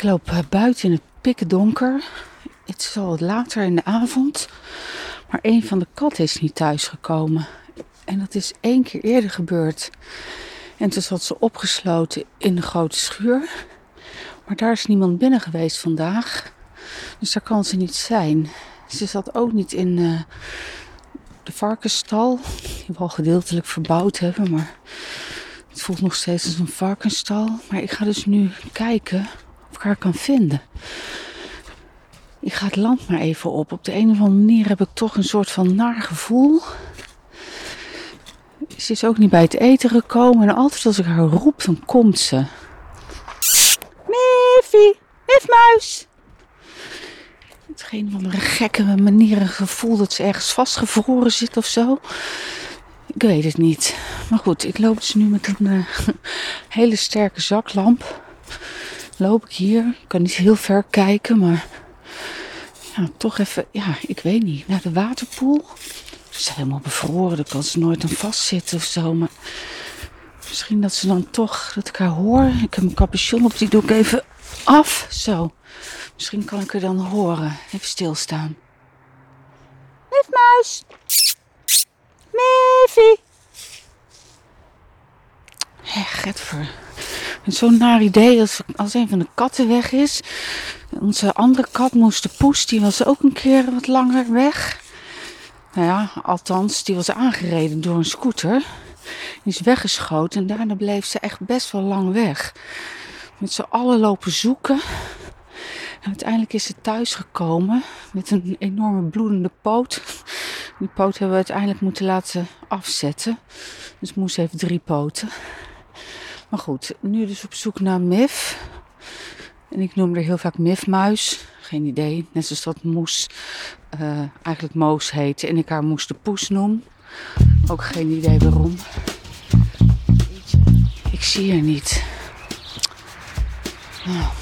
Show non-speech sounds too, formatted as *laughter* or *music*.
Ik loop eh, buiten in het pikken donker. Het is al later in de avond. Maar een van de katten is niet thuisgekomen. En dat is één keer eerder gebeurd. En toen zat ze opgesloten in de grote schuur. Maar daar is niemand binnen geweest vandaag. Dus daar kan ze niet zijn. Ze zat ook niet in uh, de varkensstal. Die we al gedeeltelijk verbouwd hebben. Maar het voelt nog steeds als een varkensstal. Maar ik ga dus nu kijken of ik haar kan vinden. Ik ga het land maar even op. Op de een of andere manier heb ik toch een soort van naar gevoel. Ze is ook niet bij het eten gekomen. En altijd als ik haar roep, dan komt ze. Miffy, Miffmuis. Geen van de gekke manier gevoel dat ze ergens vastgevroren zit of zo. Ik weet het niet. Maar goed, ik loop dus nu met een uh, *laughs* hele sterke zaklamp. Loop ik hier. Ik kan niet heel ver kijken, maar toch even, ja, ik weet niet, naar de waterpoel. Ze helemaal bevroren, daar kan ze nooit aan vastzitten of zo. Maar misschien dat ze dan toch, dat ik haar hoor. Ik heb mijn capuchon op, die doe ik even af. Zo. Misschien kan ik er dan horen. Even stilstaan. Miffmuis. Miffie. Hé, Getver. Zo'n naar idee als, als een van de katten weg is. Onze andere kat moest de poes, die was ook een keer wat langer weg. Nou ja, althans, die was aangereden door een scooter. Die is weggeschoten en daarna bleef ze echt best wel lang weg. Met z'n allen lopen zoeken. Uiteindelijk is ze thuis gekomen met een enorme bloedende poot. Die poot hebben we uiteindelijk moeten laten afzetten. Dus moest heeft drie poten. Maar goed, nu dus op zoek naar Mif. En ik noem er heel vaak Mifmuis. Geen idee. Net zoals dat Moes uh, eigenlijk Moos heette. En ik haar Moes de Poes noem. Ook geen idee waarom. Ik zie haar niet. Nou.